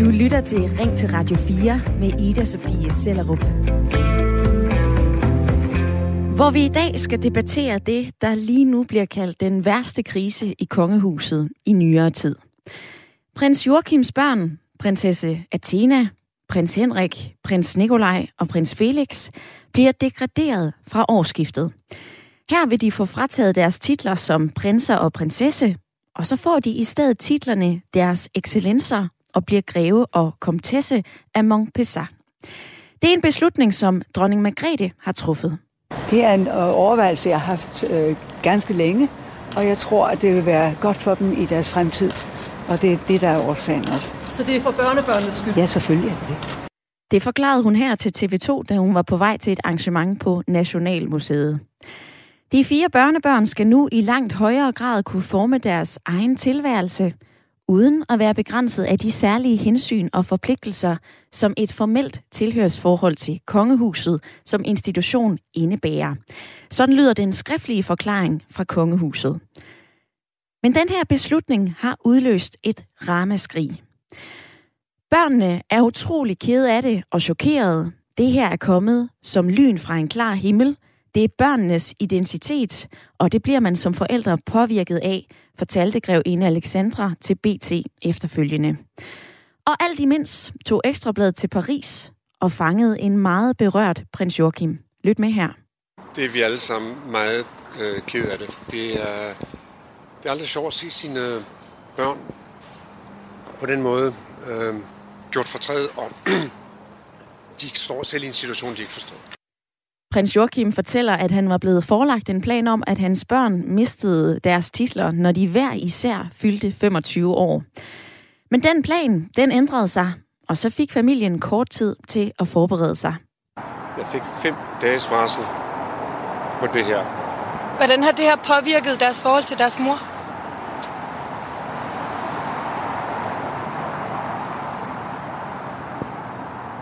Du lytter til Ring til Radio 4 med Ida Sofie Sellerup. Hvor vi i dag skal debattere det, der lige nu bliver kaldt den værste krise i kongehuset i nyere tid. Prins Joachims børn, prinsesse Athena, prins Henrik, prins Nikolaj og prins Felix bliver degraderet fra årsskiftet. Her vil de få frataget deres titler som prinser og prinsesse, og så får de i stedet titlerne deres excellencer og bliver greve og komtesse af Montpessat. Det er en beslutning, som dronning Margrethe har truffet. Det er en øh, overvejelse, jeg har haft øh, ganske længe, og jeg tror, at det vil være godt for dem i deres fremtid. Og det er det, der er årsagen også. Så det er for børnebørnenes skyld? Ja, selvfølgelig er det det. Det forklarede hun her til TV2, da hun var på vej til et arrangement på Nationalmuseet. De fire børnebørn skal nu i langt højere grad kunne forme deres egen tilværelse, uden at være begrænset af de særlige hensyn og forpligtelser, som et formelt tilhørsforhold til kongehuset som institution indebærer. Sådan lyder den skriftlige forklaring fra kongehuset. Men den her beslutning har udløst et ramaskrig. Børnene er utrolig kede af det og chokerede. Det her er kommet som lyn fra en klar himmel. Det er børnenes identitet, og det bliver man som forældre påvirket af, fortalte grevinde Alexandra til BT efterfølgende. Og alt imens tog Ekstrabladet til Paris og fangede en meget berørt prins Joachim. Lyt med her. Det er vi alle sammen meget øh, ked af det. Det er, det er aldrig sjovt at se sine øh, børn på den måde øh, gjort fortræd, og de står selv i en situation, de ikke forstår. Prins Joachim fortæller, at han var blevet forelagt en plan om, at hans børn mistede deres titler, når de hver især fyldte 25 år. Men den plan, den ændrede sig, og så fik familien kort tid til at forberede sig. Jeg fik fem dages varsel på det her. Hvordan har det her påvirket deres forhold til deres mor?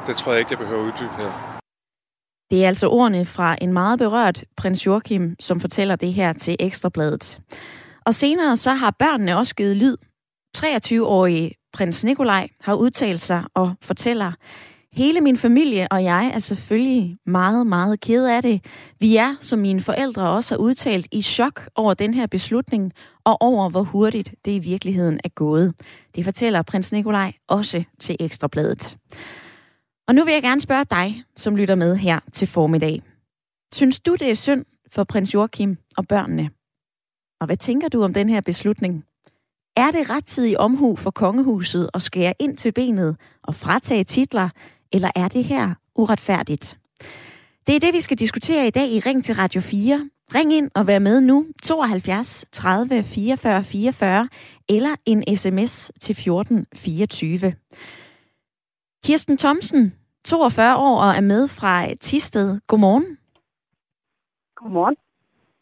Det tror jeg ikke, jeg behøver at uddybe her. Det er altså ordene fra en meget berørt prins Joachim, som fortæller det her til Ekstrabladet. Og senere så har børnene også givet lyd. 23-årige prins Nikolaj har udtalt sig og fortæller, Hele min familie og jeg er selvfølgelig meget, meget ked af det. Vi er, som mine forældre også har udtalt, i chok over den her beslutning og over, hvor hurtigt det i virkeligheden er gået. Det fortæller prins Nikolaj også til Ekstrabladet. Og nu vil jeg gerne spørge dig, som lytter med her til formiddag. Synes du, det er synd for prins Joachim og børnene? Og hvad tænker du om den her beslutning? Er det rettidig omhu for kongehuset at skære ind til benet og fratage titler, eller er det her uretfærdigt? Det er det, vi skal diskutere i dag i Ring til Radio 4. Ring ind og vær med nu 72 30 44 44 eller en sms til 14 24. Kirsten Thomsen, 42 år og er med fra Tisted. Godmorgen. Godmorgen.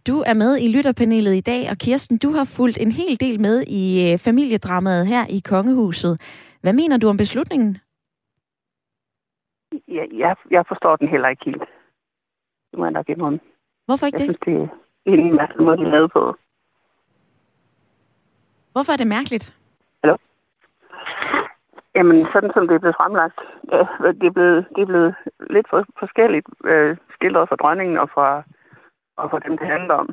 Du er med i lytterpanelet i dag, og Kirsten, du har fulgt en hel del med i øh, familiedramaet her i Kongehuset. Hvad mener du om beslutningen? Ja, jeg, jeg forstår den heller ikke helt. Det må jeg nok indrømme. Hvorfor ikke jeg det? synes, det er en mærkelig måde, de på. Hvorfor er det mærkeligt? Jamen, sådan som det er blevet fremlagt, ja, det, er blevet, det er blevet lidt for, forskelligt øh, skildret fra dronningen og fra, og fra dem, det handler om.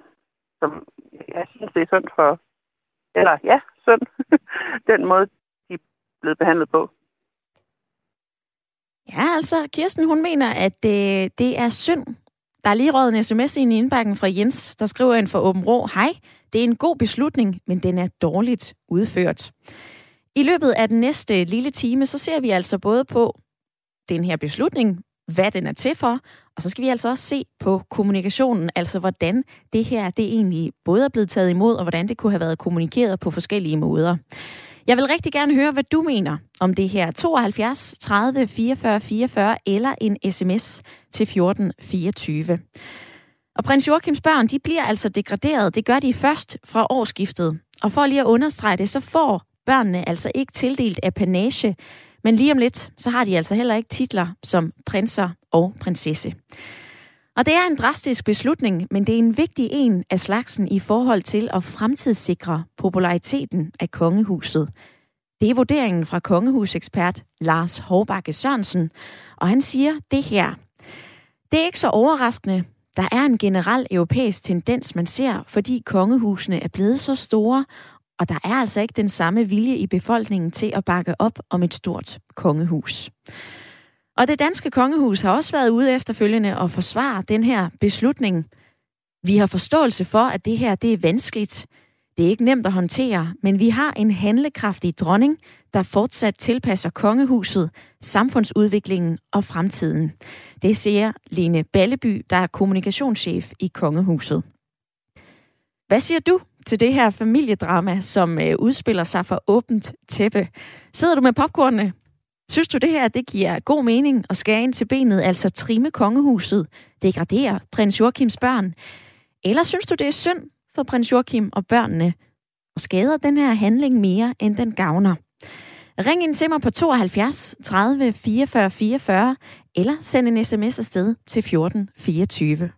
Som jeg synes, det er synd for... Eller ja, synd. den måde, de er blevet behandlet på. Ja, altså, Kirsten, hun mener, at det, det er synd. Der er lige røget en sms ind i indbakken fra Jens, der skriver ind for Åben Rå. Hej, det er en god beslutning, men den er dårligt udført. I løbet af den næste lille time, så ser vi altså både på den her beslutning, hvad den er til for, og så skal vi altså også se på kommunikationen, altså hvordan det her det egentlig både er blevet taget imod, og hvordan det kunne have været kommunikeret på forskellige måder. Jeg vil rigtig gerne høre, hvad du mener om det her. 72 30 44 44 eller en sms til 14 24. Og prins Joachims børn, de bliver altså degraderet. Det gør de først fra årsskiftet. Og for lige at understrege det, så får børnene altså ikke tildelt apanage, men lige om lidt, så har de altså heller ikke titler som prinser og prinsesse. Og det er en drastisk beslutning, men det er en vigtig en af slagsen i forhold til at fremtidssikre populariteten af kongehuset. Det er vurderingen fra kongehusekspert Lars Hårbakke Sørensen, og han siger det her. Det er ikke så overraskende. Der er en generel europæisk tendens, man ser, fordi kongehusene er blevet så store, og der er altså ikke den samme vilje i befolkningen til at bakke op om et stort kongehus. Og det danske kongehus har også været ude efterfølgende at forsvare den her beslutning. Vi har forståelse for, at det her det er vanskeligt. Det er ikke nemt at håndtere, men vi har en handlekraftig dronning, der fortsat tilpasser kongehuset, samfundsudviklingen og fremtiden. Det siger Lene Balleby, der er kommunikationschef i kongehuset. Hvad siger du til det her familiedrama, som øh, udspiller sig for åbent tæppe? Sidder du med popcornene? Synes du det her, det giver god mening at skære ind til benet, altså trimme kongehuset, degradere prins Joachims børn? Eller synes du, det er synd for prins Joachim og børnene, og skader den her handling mere, end den gavner? Ring ind til mig på 72 30 44 44, eller send en sms afsted til 14 24.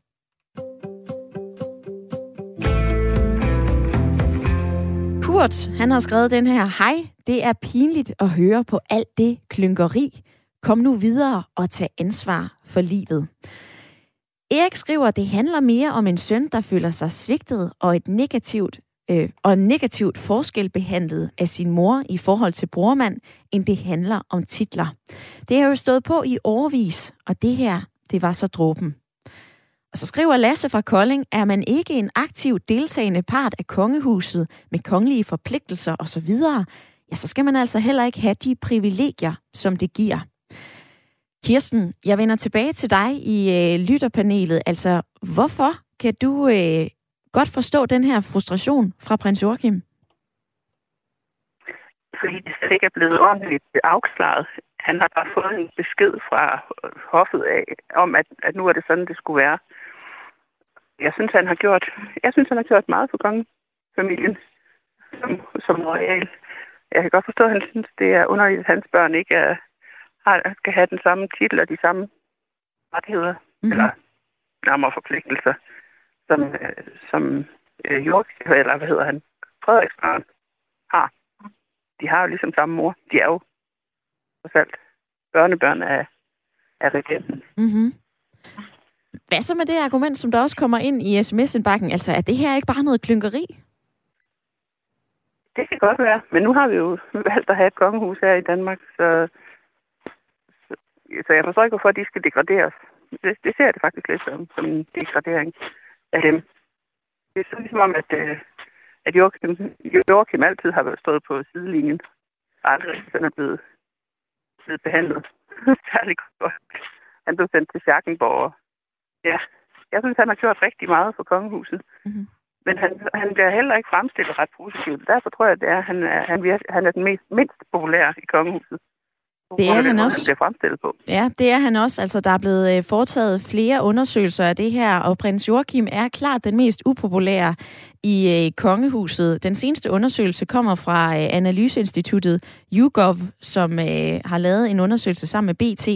Kurt, han har skrevet den her, Hej, det er pinligt at høre på alt det klynkeri. Kom nu videre og tag ansvar for livet. Erik skriver, at det handler mere om en søn, der føler sig svigtet og et negativt øh, og negativt forskelbehandlet af sin mor i forhold til brormand, end det handler om titler. Det har jo stået på i overvis, og det her, det var så dråben. Og så skriver Lasse fra Kolding, er man ikke en aktiv deltagende part af kongehuset med kongelige forpligtelser osv., ja, så skal man altså heller ikke have de privilegier, som det giver. Kirsten, jeg vender tilbage til dig i øh, lytterpanelet. Altså, hvorfor kan du øh, godt forstå den her frustration fra prins Joachim? Fordi det slet ikke er blevet ordentligt afklaret. Han har bare fået en besked fra hoffet af, om, at, at nu er det sådan, det skulle være. Jeg synes, han har gjort, jeg synes, han har gjort meget for kongefamilien som, som royal. Jeg kan godt forstå, at han synes, det er underligt, at hans børn ikke er, har, skal have den samme titel og de samme rettigheder, mm-hmm. eller nærmere forpligtelser, som, øh, som øh, Jørg, eller hvad hedder han, Frederiksbarn har. De har jo ligesom samme mor. De er jo for alt børnebørn af, af regenten. Mm-hmm. Hvad så med det argument, som der også kommer ind i sms-indbakken? Altså, er det her ikke bare noget klynkeri? Det kan godt være, men nu har vi jo valgt at have et kongehus her i Danmark, så, så, så jeg forstår ikke, hvorfor de skal degraderes. Det, det ser jeg det faktisk lidt som, som en degradering af dem. Det er sådan ligesom om, at, øh, at Joachim, Joachim altid har været stået på sidelinjen, og aldrig sådan er blevet, blevet behandlet særlig godt. Han blev sendt til Schackenborg, ja, jeg synes, han har gjort rigtig meget for kongehuset. Mm-hmm. Men han, han bliver heller ikke fremstillet ret positivt. Derfor tror jeg, at det er, at han, er, han, virker, han er den mest, mindst populære i kongehuset. Det er han også. Han bliver fremstillet på. Ja, det er han også. Altså, der er blevet øh, foretaget flere undersøgelser af det her, og prins Joachim er klart den mest upopulære i øh, kongehuset. Den seneste undersøgelse kommer fra øh, analyseinstituttet YouGov, som øh, har lavet en undersøgelse sammen med BT.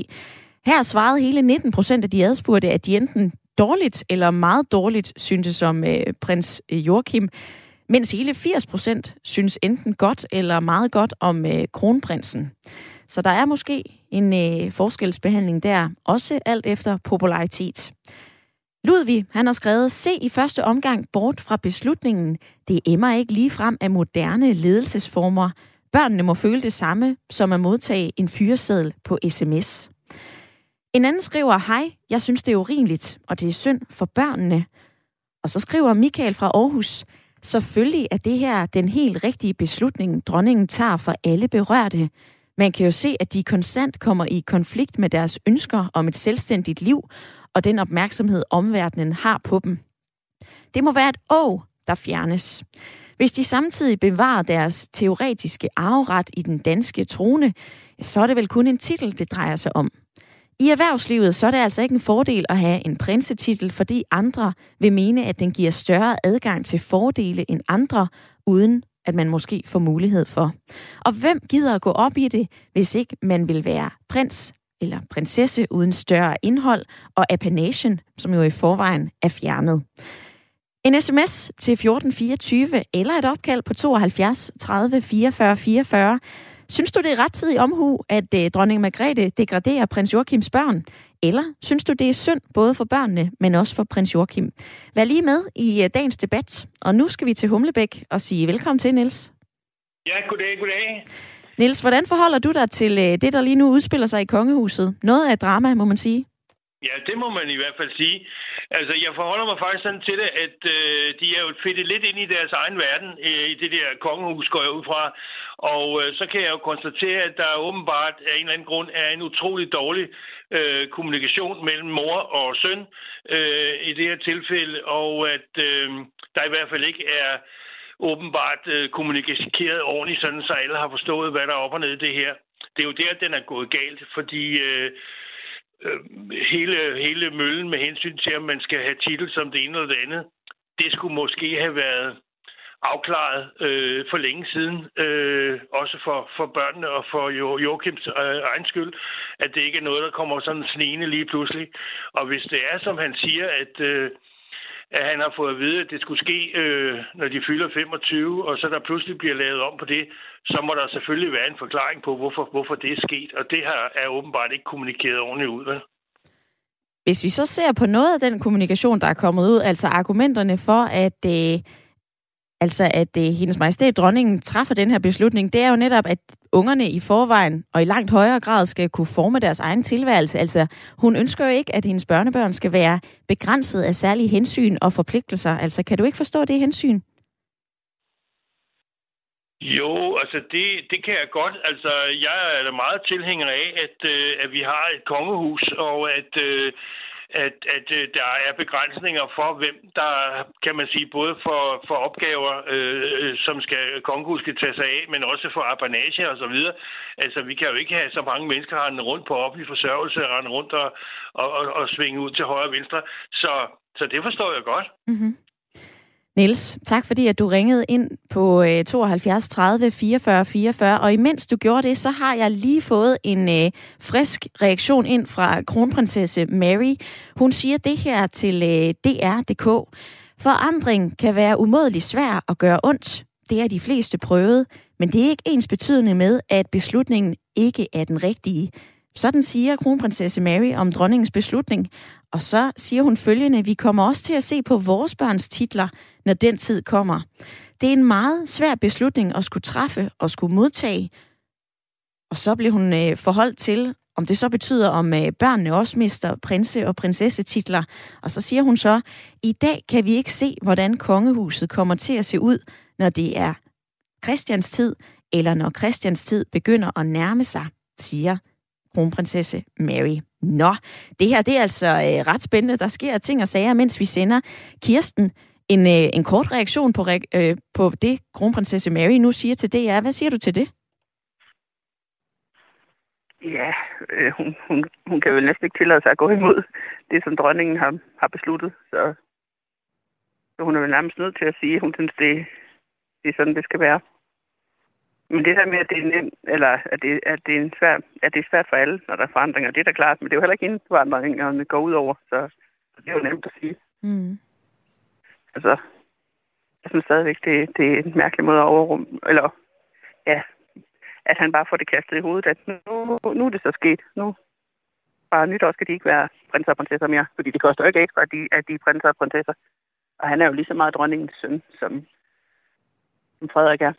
Her svarede hele 19 procent af de adspurgte, at de enten dårligt eller meget dårligt syntes om øh, prins øh, Joachim, mens hele 80 procent synes enten godt eller meget godt om øh, kronprinsen. Så der er måske en øh, forskelsbehandling der, også alt efter popularitet. Ludvig, han har skrevet, se i første omgang bort fra beslutningen. Det emmer ikke lige frem af moderne ledelsesformer. Børnene må føle det samme, som at modtage en fyreseddel på sms. En anden skriver, hej, jeg synes det er urimeligt, og det er synd for børnene. Og så skriver Michael fra Aarhus, selvfølgelig er det her den helt rigtige beslutning, dronningen tager for alle berørte. Man kan jo se, at de konstant kommer i konflikt med deres ønsker om et selvstændigt liv, og den opmærksomhed omverdenen har på dem. Det må være et å, der fjernes. Hvis de samtidig bevarer deres teoretiske arveret i den danske trone, så er det vel kun en titel, det drejer sig om. I erhvervslivet så er det altså ikke en fordel at have en prinsetitel, fordi andre vil mene, at den giver større adgang til fordele end andre, uden at man måske får mulighed for. Og hvem gider at gå op i det, hvis ikke man vil være prins eller prinsesse uden større indhold og apanation, som jo i forvejen er fjernet. En sms til 1424 eller et opkald på 72 30 44 44 Synes du, det er rettidig omhu, at øh, dronning Margrethe degraderer prins Joachims børn? Eller synes du, det er synd både for børnene, men også for prins Joachim? Vær lige med i øh, dagens debat, og nu skal vi til Humlebæk og sige velkommen til, Niels. Ja, goddag, goddag. Niels, hvordan forholder du dig til øh, det, der lige nu udspiller sig i kongehuset? Noget af drama, må man sige. Ja, det må man i hvert fald sige. Altså, jeg forholder mig faktisk sådan til det, at øh, de er jo fedtet lidt ind i deres egen verden, øh, i det der kongehus, går jeg ud fra. Og øh, så kan jeg jo konstatere, at der åbenbart af en eller anden grund er en utrolig dårlig øh, kommunikation mellem mor og søn øh, i det her tilfælde, og at øh, der i hvert fald ikke er åbenbart øh, kommunikeret ordentligt, sådan så alle har forstået, hvad der er op og ned i det her. Det er jo der, den er gået galt, fordi øh, øh, hele, hele møllen med hensyn til, om man skal have titel som det ene eller det andet, det skulle måske have været afklaret øh, for længe siden, øh, også for, for børnene og for jo, Joachims øh, egen skyld, at det ikke er noget, der kommer sådan snigende lige pludselig. Og hvis det er, som han siger, at, øh, at han har fået at vide, at det skulle ske, øh, når de fylder 25, og så der pludselig bliver lavet om på det, så må der selvfølgelig være en forklaring på, hvorfor, hvorfor det er sket. Og det her er åbenbart ikke kommunikeret ordentligt ud. Vel? Hvis vi så ser på noget af den kommunikation, der er kommet ud, altså argumenterne for, at øh, altså at øh, hendes majestæt dronningen træffer den her beslutning, det er jo netop, at ungerne i forvejen og i langt højere grad skal kunne forme deres egen tilværelse. Altså, hun ønsker jo ikke, at hendes børnebørn skal være begrænset af særlige hensyn og forpligtelser. Altså, kan du ikke forstå det hensyn? Jo, altså det, det kan jeg godt. Altså, jeg er meget tilhænger af, at, øh, at vi har et kongehus, og at, øh, at, at øh, der er begrænsninger for, hvem der, kan man sige, både for, for opgaver, øh, øh som skal kongehus skal tage sig af, men også for apanage og så videre. Altså, vi kan jo ikke have så mange mennesker rende rundt på offentlig forsørgelse, rende rundt og, og, og, og svinge ud til højre og venstre. Så, så det forstår jeg godt. Mm-hmm. Niels, tak fordi at du ringede ind på 72 30 44 44, og imens du gjorde det, så har jeg lige fået en øh, frisk reaktion ind fra kronprinsesse Mary. Hun siger det her til øh, DR.dk. Forandring kan være umådeligt svær at gøre ondt. Det er de fleste prøvet, men det er ikke ens betydende med, at beslutningen ikke er den rigtige. Sådan siger kronprinsesse Mary om dronningens beslutning. Og så siger hun følgende, vi kommer også til at se på vores børns titler, når den tid kommer. Det er en meget svær beslutning at skulle træffe og skulle modtage. Og så bliver hun øh, forholdt til, om det så betyder, om øh, børnene også mister prinse- og prinsessetitler. Og så siger hun så, i dag kan vi ikke se, hvordan kongehuset kommer til at se ud, når det er Christians tid, eller når Christians tid begynder at nærme sig, siger kronprinsesse Mary. Nå, det her det er altså øh, ret spændende. Der sker ting og sager, mens vi sender Kirsten en, øh, en kort reaktion på, øh, på det, kronprinsesse Mary nu siger til DR. Hvad siger du til det? Ja, øh, hun, hun, hun kan vel næsten ikke tillade sig at gå imod det, som dronningen har, har besluttet. Så, så hun er vel nærmest nødt til at sige, at hun synes, det, det er sådan, det skal være. Men det der med, at det er nemt, eller at det, at det, er, en svær, at det er svært for alle, når der er forandringer, det er da klart. Men det er jo heller ikke inden forandringerne går ud over, så, så det er jo nemt at sige. Mm. Altså, jeg synes stadigvæk, det, det er en mærkelig måde at overrum, eller ja, at han bare får det kastet i hovedet, at nu, nu er det så sket. Nu fra nytår skal de ikke være prinser og prinsesser mere, fordi det koster jo ikke ekstra, at de, at de er prinser og prinsesser. Og han er jo lige så meget dronningens søn, som, som Frederik er.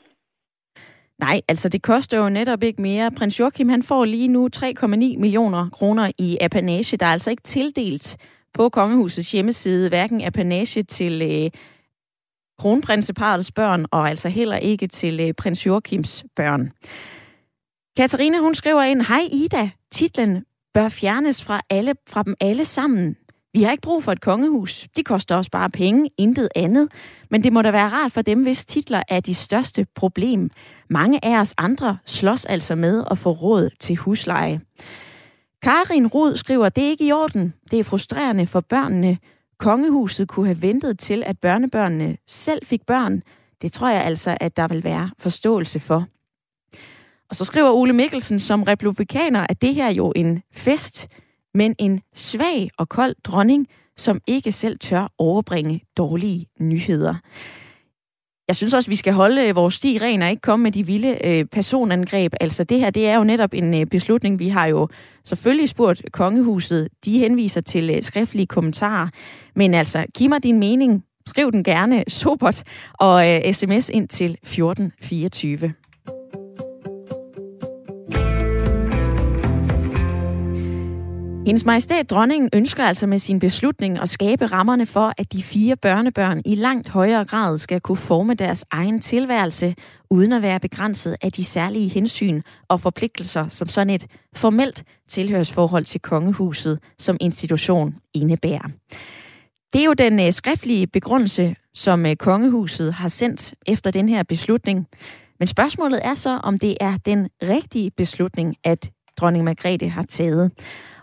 Nej, altså det koster jo netop ikke mere. Prins Joachim han får lige nu 3,9 millioner kroner i apanage. Der er altså ikke tildelt på kongehusets hjemmeside hverken apanage til øh, kronprinseparets børn og altså heller ikke til øh, prins Joachims børn. Katarina hun skriver ind, Hej Ida, titlen bør fjernes fra, alle, fra dem alle sammen. Vi har ikke brug for et kongehus. De koster også bare penge, intet andet. Men det må da være rart for dem, hvis titler er de største problem. Mange af os andre slås altså med at få råd til husleje. Karin Rod skriver, det er ikke i orden. Det er frustrerende for børnene. Kongehuset kunne have ventet til, at børnebørnene selv fik børn. Det tror jeg altså, at der vil være forståelse for. Og så skriver Ole Mikkelsen som republikaner, at det her er jo en fest men en svag og kold dronning, som ikke selv tør overbringe dårlige nyheder. jeg synes også, vi skal holde øh, vores sti ren og ikke komme med de vilde øh, personangreb. Altså det her, det er jo netop en øh, beslutning. Vi har jo selvfølgelig spurgt kongehuset. De henviser til øh, skriftlige kommentarer. Men altså, giv mig din mening. Skriv den gerne sobert og øh, sms ind til 1424. Hendes majestæt dronningen ønsker altså med sin beslutning at skabe rammerne for, at de fire børnebørn i langt højere grad skal kunne forme deres egen tilværelse, uden at være begrænset af de særlige hensyn og forpligtelser, som sådan et formelt tilhørsforhold til kongehuset som institution indebærer. Det er jo den øh, skriftlige begrundelse, som øh, kongehuset har sendt efter den her beslutning. Men spørgsmålet er så, om det er den rigtige beslutning, at dronning Margrethe har taget.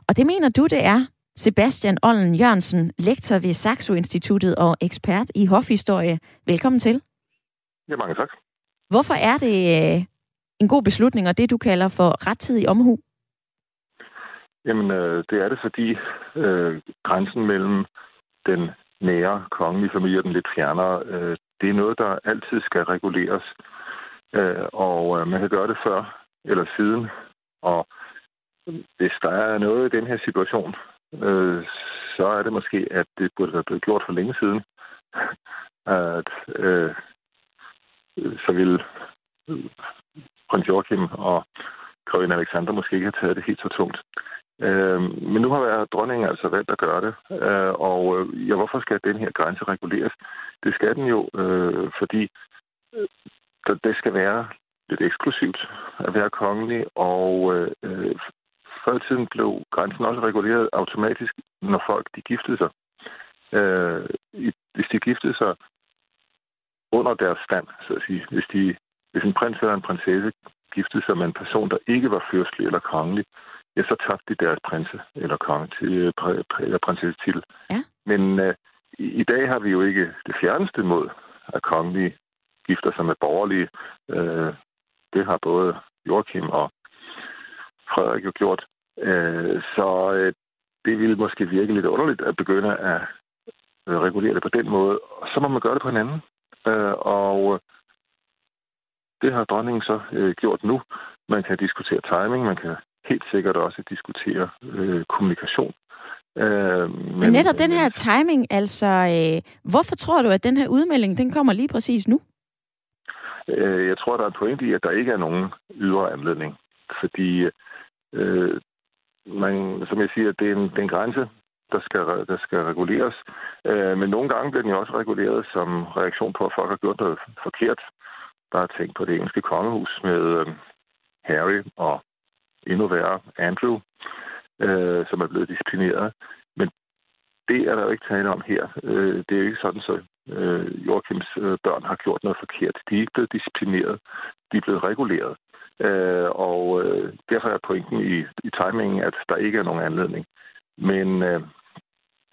Og det mener du, det er, Sebastian Ollen Jørgensen, lektor ved Saxo Instituttet og ekspert i hofhistorie. Velkommen til. Ja, mange tak. Hvorfor er det øh, en god beslutning, og det du kalder for rettidig omhu? Jamen, øh, det er det, fordi øh, grænsen mellem den nære kongelige familie og den lidt fjernere, øh, det er noget, der altid skal reguleres. Øh, og øh, man kan gøre det før eller siden. Og hvis der er noget i den her situation, øh, så er det måske, at det burde være blevet gjort for længe siden. at øh, så ville prins Joachim og Grøn Alexander måske ikke have taget det helt så tungt. Øh, men nu har dronningen altså valgt at gøre det, øh, og øh, ja, hvorfor skal den her grænse reguleres? Det skal den jo, øh, fordi øh, det skal være lidt eksklusivt at være kongelig, og øh, øh før i tiden blev grænsen også reguleret automatisk, når folk de giftede sig. Øh, hvis de giftede sig under deres stand, så at sige, hvis, de, hvis en prins eller en prinsesse giftede sig med en person, der ikke var fyrstelig eller kongelig, ja, så tabte de deres prinse eller konge til, eller prinsesse Ja. Men øh, i, i dag har vi jo ikke det fjerneste mod, at kongelige gifter sig med borgerlige. Øh, det har både Joachim og Frederik jo gjort. Øh, så øh, det ville måske virke lidt underligt at begynde at øh, regulere det på den måde. Og så må man gøre det på en anden. Øh, og det har dronningen så øh, gjort nu. Man kan diskutere timing, man kan helt sikkert også diskutere øh, kommunikation. Øh, men, men netop den her timing, altså, øh, hvorfor tror du, at den her udmelding, den kommer lige præcis nu? Øh, jeg tror, der er en point i, at der ikke er nogen ydre anledning. Fordi øh, man, som jeg siger, det er en, det er en grænse, der skal, der skal reguleres. Øh, men nogle gange bliver den jo også reguleret som reaktion på, at folk har gjort noget forkert. Bare tænk på det engelske kongehus med øh, Harry og endnu værre Andrew, øh, som er blevet disciplineret. Men det er der jo ikke tale om her. Øh, det er jo ikke sådan, så øh, Joachims øh, børn har gjort noget forkert. De er ikke blevet disciplineret. De er blevet reguleret. Øh, og øh, derfor er pointen i, i timingen, at der ikke er nogen anledning. Men øh,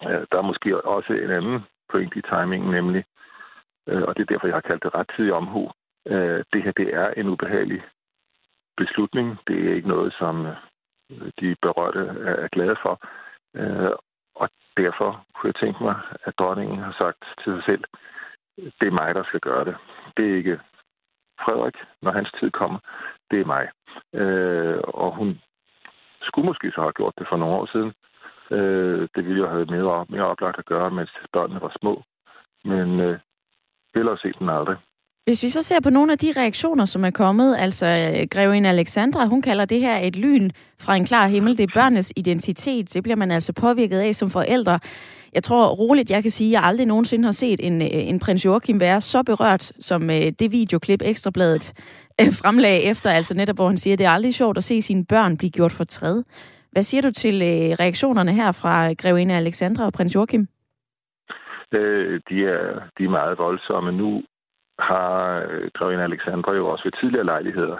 der er måske også en anden point i timingen, nemlig, øh, og det er derfor, jeg har kaldt det rettidig omhu. Øh, det her, det er en ubehagelig beslutning. Det er ikke noget, som øh, de berørte er glade for. Øh, og derfor kunne jeg tænke mig, at dronningen har sagt til sig selv, det er mig, der skal gøre det. Det er ikke Frederik, når hans tid kommer, det er mig. Øh, og hun skulle måske så have gjort det for nogle år siden. Øh, det ville jo have mere, mere oplagt at gøre, mens børnene var små. Men øh, hellere se den aldrig. Hvis vi så ser på nogle af de reaktioner, som er kommet, altså øh, grevinde Alexandra, hun kalder det her et lyn fra en klar himmel. Det er børnenes identitet. Det bliver man altså påvirket af som forældre. Jeg tror roligt, jeg kan sige, at jeg aldrig nogensinde har set en, øh, en prins Joachim være så berørt, som øh, det videoklip Ekstrabladet Øh, fremlag efter, altså netop hvor han siger, at det er aldrig sjovt at se sine børn blive gjort for træd. Hvad siger du til øh, reaktionerne her fra grevinde Alexandra og prins Joachim? Øh, de, er, de er meget voldsomme. Nu har øh, grevinde Alexandra jo også ved tidligere lejligheder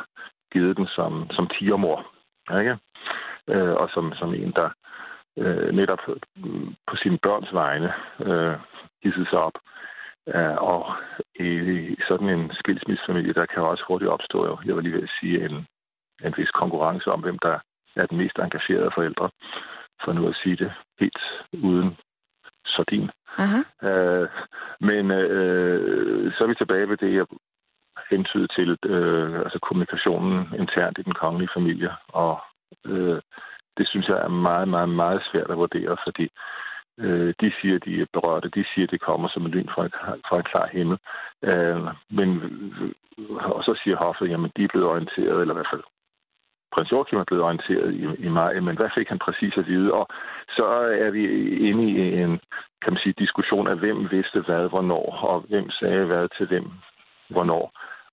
givet den som, som tigermor. Ikke? Øh, og som, som en, der øh, netop på sine børns vegne øh, hissede sig op. Og i, sådan en skilsmissefamilie, der kan også hurtigt opstå, jeg vil lige vil sige, en, en vis konkurrence om, hvem der er den mest engagerede forældre, for nu at sige det helt uden sardin. Aha. Øh, men øh, så er vi tilbage ved det, jeg hentyder til, øh, altså kommunikationen internt i den kongelige familie. Og øh, det synes jeg er meget, meget, meget svært at vurdere, fordi øh, de siger, de er berørte, de siger, det kommer som en lyn fra, fra en klar himmel. Øh, men, og så siger hoffet, jamen de er blevet orienteret, eller i hvert fald prins Joachim er blevet orienteret i, i maj, men hvad fik han præcis at vide? Og så er vi inde i en kan man sige, diskussion af, hvem vidste hvad, hvornår, og hvem sagde hvad til hvem, hvornår.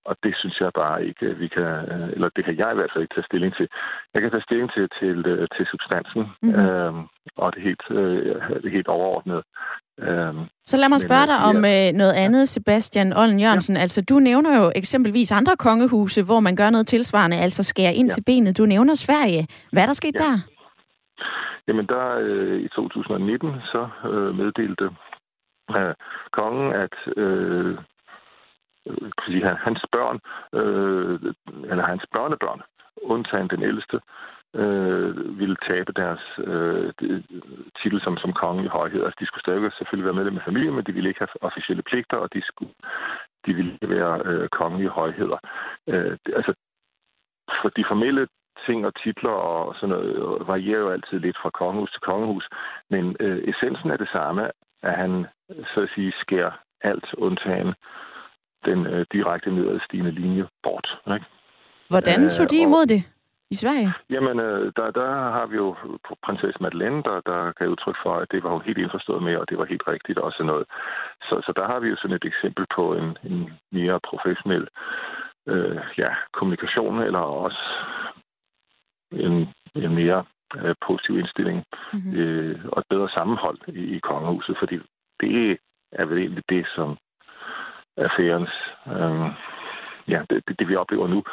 Og det synes jeg bare ikke, vi kan, eller det kan jeg i hvert fald ikke tage stilling til. Jeg kan tage stilling til, til, til substansen, mm-hmm. øhm, og det helt, øh, det helt overordnet. Øhm, Så lad mig spørge dig om ja. Øh, noget andet, Sebastian Ollen Jørgensen. Ja. Altså, du nævner jo eksempelvis andre kongehuse, hvor man gør noget tilsvarende, altså skærer ind ja. til benet. Du nævner Sverige. Hvad er der sket ja. der? Jamen, der øh, i 2019 så øh, meddelte øh, kongen, at øh, Øh, sige, hans børn, øh, eller hans børnebørn, undtagen den ældste, øh, ville tabe deres øh, titel som, som kongelig højhed. Altså, de skulle stadig selvfølgelig være medlem af familien, men de ville ikke have officielle pligter, og de, skulle, de ville ikke være øh, kongelige højheder. Øh, altså, for de formelle ting og titler og sådan noget øh, varierer jo altid lidt fra kongehus til kongehus, men øh, essensen er det samme, at han så at sige skærer alt undtagen den øh, direkte nedadstigende linje bort. Ikke? Hvordan tog de imod det i Sverige? Jamen, øh, der, der har vi jo prinsesse Madeleine, der, der gav udtryk for, at det var hun helt indforstået med, og det var helt rigtigt også noget. Så, så der har vi jo sådan et eksempel på en, en mere professionel øh, ja, kommunikation, eller også en, en mere øh, positiv indstilling mm-hmm. øh, og et bedre sammenhold i, i kongehuset, fordi det er vel egentlig det, som affærens, øh, ja, det, det, det vi oplever nu,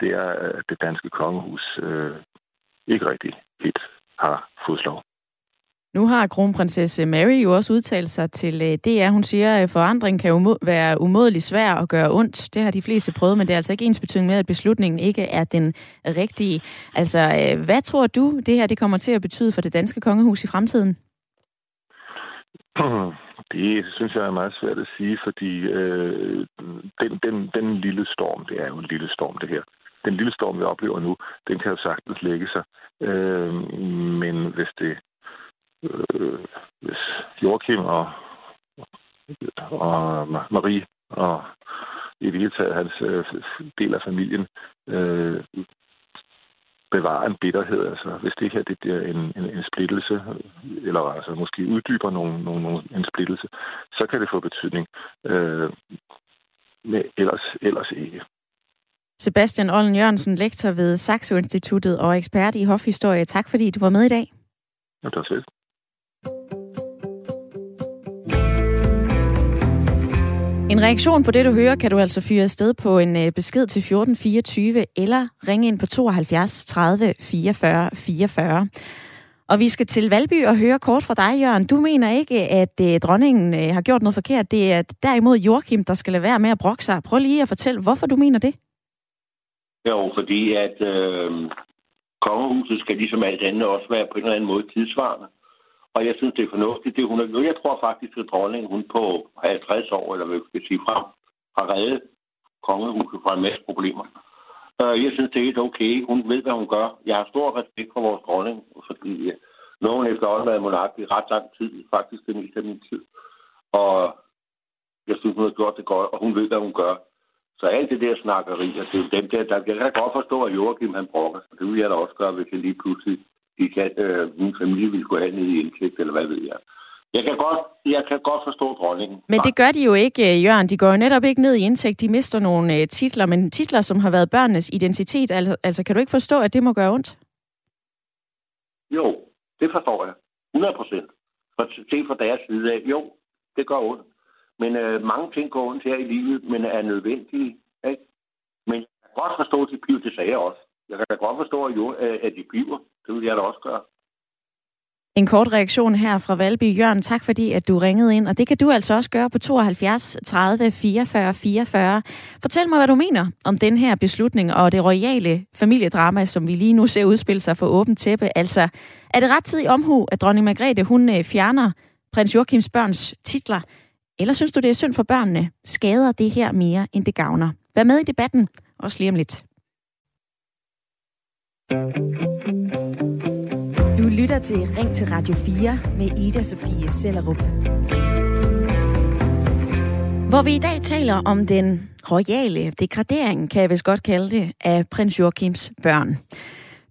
det er, at det danske kongehus øh, ikke rigtig helt har slov. Nu har kronprinsesse Mary jo også udtalt sig til øh, DR. Hun siger, at forandring kan umo- være umådelig svær at gøre ondt. Det har de fleste prøvet, men det er altså ikke ens betydning med, at beslutningen ikke er den rigtige. Altså, øh, hvad tror du, det her det kommer til at betyde for det danske kongehus i fremtiden? Det synes jeg er meget svært at sige, fordi øh, den, den, den lille storm, det er jo en lille storm, det her. Den lille storm, vi oplever nu, den kan jo sagtens lægge sig. Øh, men hvis det øh, hvis Joachim og, og Marie og i det hele taget hans øh, del af familien øh, bevarer en bitterhed. Altså, hvis det her det bliver en, en, en splittelse, eller altså måske uddyber nogle, nogle, en splittelse, så kan det få betydning. Øh, men ellers, ellers ikke. Sebastian Ollen Jørgensen, lektor ved Saxo Instituttet og ekspert i hofhistorie. Tak fordi du var med i dag. Ja, det var En reaktion på det, du hører, kan du altså fyre afsted på en øh, besked til 1424 eller ringe ind på 72 30 44 44. Og vi skal til Valby og høre kort fra dig, Jørgen. Du mener ikke, at øh, dronningen øh, har gjort noget forkert. Det er derimod Joachim, der skal lade være med at brokke sig. Prøv lige at fortælle, hvorfor du mener det. Jo, fordi at øh, kongehuset skal ligesom alt andet også være på en eller anden måde tidsvarende. Og jeg synes, det er fornuftigt, det hun har gjort. Jeg tror faktisk, at dronningen, hun på 50 år, eller hvad vi skal sige frem, har reddet kongehuset fra en masse problemer. Øh, jeg synes, det er helt okay. Hun ved, hvad hun gør. Jeg har stor respekt for vores dronning, fordi øh, nogen efterhånden været monark i ret lang tid, faktisk det meste af min tid. Og jeg synes, hun har gjort det godt, og hun ved, hvad hun gør. Så alt det der snakkeri, og det er dem der, der jeg kan godt forstå, at Joachim han brokker sig. Det vil jeg da også gøre, hvis jeg lige pludselig de kan, øh, min familie ville gå have ned i indtægt, eller hvad ved jeg. Jeg kan, godt, jeg kan godt forstå dronningen. Men det gør de jo ikke, øh, Jørgen. De går jo netop ikke ned i indtægt. De mister nogle øh, titler, men titler, som har været børnenes identitet. Altså, altså, kan du ikke forstå, at det må gøre ondt? Jo, det forstår jeg. 100 procent. For se fra deres side af, jo, det gør ondt. Men øh, mange ting går ondt her i livet, men er nødvendige. Ikke? Men jeg kan godt forstå, at de bliver til sager også. Jeg kan godt forstå, at, jo, at de bliver. Det vil jeg da også gøre. En kort reaktion her fra Valby. Jørgen, tak fordi at du ringede ind, og det kan du altså også gøre på 72 30 44 44. Fortæl mig, hvad du mener om den her beslutning og det royale familiedrama, som vi lige nu ser udspille sig for åbent tæppe. Altså, er det ret tid i omhu, at dronning Margrethe hun øh, fjerner prins Joachims børns titler, eller synes du, det er synd for børnene? Skader det her mere, end det gavner? Vær med i debatten, også lige om lidt. Du lytter til Ring til Radio 4 med Ida Sofie Sellerup. Hvor vi i dag taler om den royale degradering, kan jeg vist godt kalde det, af prins Joachims børn.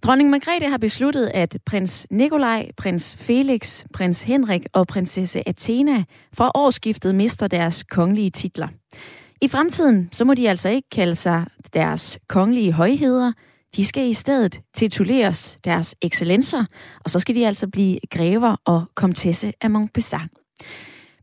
Dronning Margrethe har besluttet, at prins Nikolaj, prins Felix, prins Henrik og prinsesse Athena fra årsskiftet mister deres kongelige titler. I fremtiden så må de altså ikke kalde sig deres kongelige højheder. De skal i stedet tituleres deres excellencer, og så skal de altså blive grever og komtesse af Montpessat.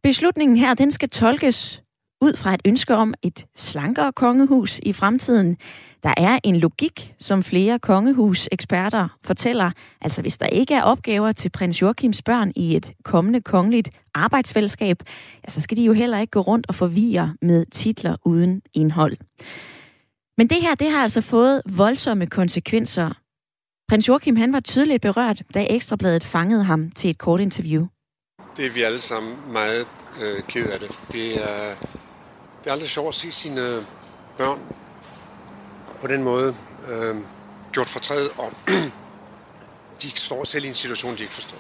Beslutningen her, den skal tolkes ud fra et ønske om et slankere kongehus i fremtiden. Der er en logik, som flere kongehuseksperter fortæller. Altså hvis der ikke er opgaver til prins Joachims børn i et kommende kongeligt arbejdsfællesskab, ja, så skal de jo heller ikke gå rundt og forvirre med titler uden indhold. Men det her, det har altså fået voldsomme konsekvenser. Prins Joachim, han var tydeligt berørt, da Ekstrabladet fangede ham til et kort interview. Det er vi alle sammen meget øh, ked af det. Det er, det er aldrig sjovt at se sine øh, børn på den måde øh, gjort fortræd, og de står selv i en situation, de ikke forstår.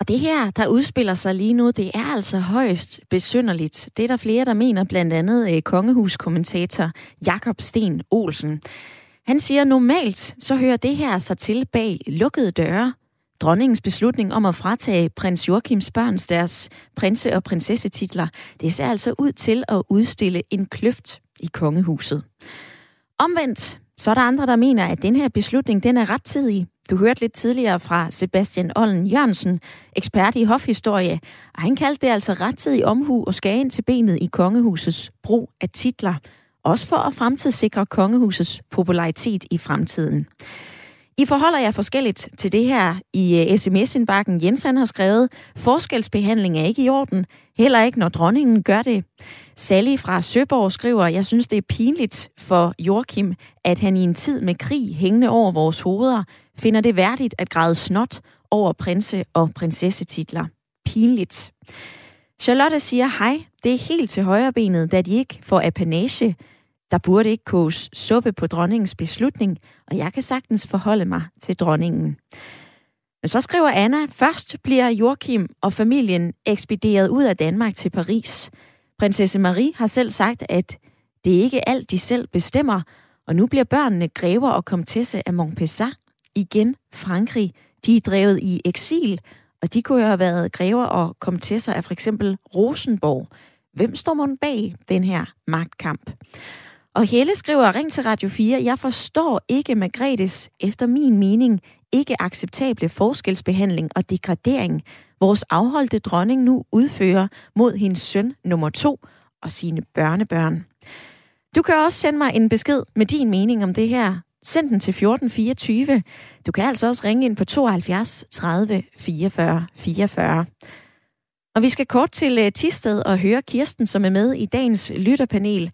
Og det her, der udspiller sig lige nu, det er altså højst besynderligt. Det er der flere, der mener, blandt andet øh, kongehuskommentator Jakob Sten Olsen. Han siger, normalt så hører det her sig til bag lukkede døre. Dronningens beslutning om at fratage prins Joachims børns deres prinse- og prinsessetitler, det ser altså ud til at udstille en kløft i kongehuset. Omvendt, så er der andre, der mener, at den her beslutning den er rettidig. Du hørte lidt tidligere fra Sebastian Ollen Jørgensen, ekspert i hofhistorie, og han kaldte det altså rettidig omhu og skagen til benet i kongehusets brug af titler, også for at fremtidssikre kongehusets popularitet i fremtiden. I forholder jer forskelligt til det her i øh, sms-indbakken. Jensen har skrevet, forskelsbehandling er ikke i orden, heller ikke når dronningen gør det. Sally fra Søborg skriver, jeg synes det er pinligt for Joachim, at han i en tid med krig hængende over vores hoveder, finder det værdigt at græde snot over prinse- og prinsessetitler. Pinligt. Charlotte siger, hej, det er helt til højre benet, da de ikke får apanage. Der burde ikke koges suppe på dronningens beslutning, og jeg kan sagtens forholde mig til dronningen. Men så skriver Anna, først bliver Joachim og familien ekspederet ud af Danmark til Paris. Prinsesse Marie har selv sagt, at det ikke er alt, de selv bestemmer, og nu bliver børnene grever og komtesse af Montpessat. Igen Frankrig. De er drevet i eksil, og de kunne jo have været grever og komtesser af for eksempel Rosenborg. Hvem står man bag den her magtkamp? Og Helle skriver, ring til Radio 4, jeg forstår ikke Margrethes, efter min mening, ikke acceptable forskelsbehandling og degradering, vores afholdte dronning nu udfører mod hendes søn nummer to og sine børnebørn. Du kan også sende mig en besked med din mening om det her. Send den til 1424. Du kan altså også ringe ind på 72 30 44 44. Og vi skal kort til øh, Tisted og høre Kirsten, som er med i dagens lytterpanel.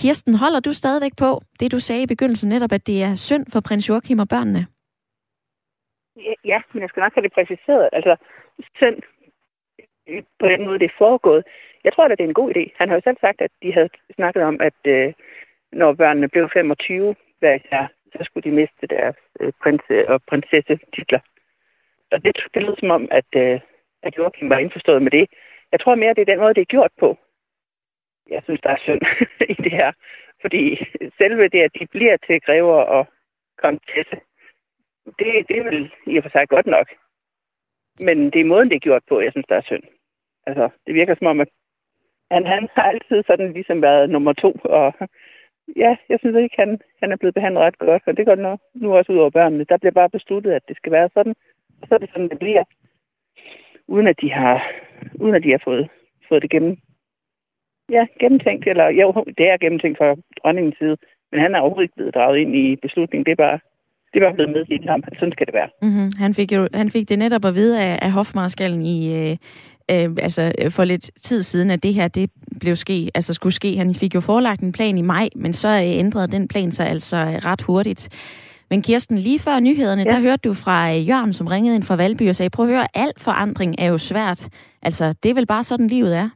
Kirsten, holder du stadigvæk på det, du sagde i begyndelsen netop, at det er synd for prins Joachim og børnene? Ja, men jeg skal nok have det præciseret. Altså, synd øh, på den måde, det er foregået. Jeg tror, at det er en god idé. Han har jo selv sagt, at de havde snakket om, at øh, når børnene blev 25 hvad jeg så skulle de miste deres øh, prinse- og prinsesse-titler. Og det, det lød som om, at, øh, at Joachim var indforstået med det. Jeg tror mere, det er den måde, det er gjort på. Jeg synes, der er synd i det her. Fordi selve det, at de bliver til grever og komtesse, det, det er vel i og for sig godt nok. Men det er måden, det er gjort på, jeg synes, der er synd. Altså, det virker som om, at han, han har altid sådan ligesom været nummer to, og ja, jeg synes ikke, han, han er blevet behandlet ret godt, og det går nu, nu også ud over børnene. Der bliver bare besluttet, at det skal være sådan, og så er det sådan, det bliver, uden at de har, uden at de har fået, fået det gennem, ja, gennemtænkt, eller jo, det er gennemtænkt fra dronningens side, men han er overhovedet ikke blevet draget ind i beslutningen. Det er bare, det var blevet meddelt ham, sådan skal det være. Mm-hmm. Han, fik jo, han fik det netop at vide af, af hofmarskallen i, øh, øh, altså for lidt tid siden, at det her det blev ske, altså skulle ske. Han fik jo forelagt en plan i maj, men så øh, ændrede den plan sig altså ret hurtigt. Men Kirsten, lige før nyhederne, ja. der hørte du fra øh, Jørgen, som ringede ind fra Valby og sagde, prøv at høre, al forandring er jo svært. Altså, det er vel bare sådan, livet er?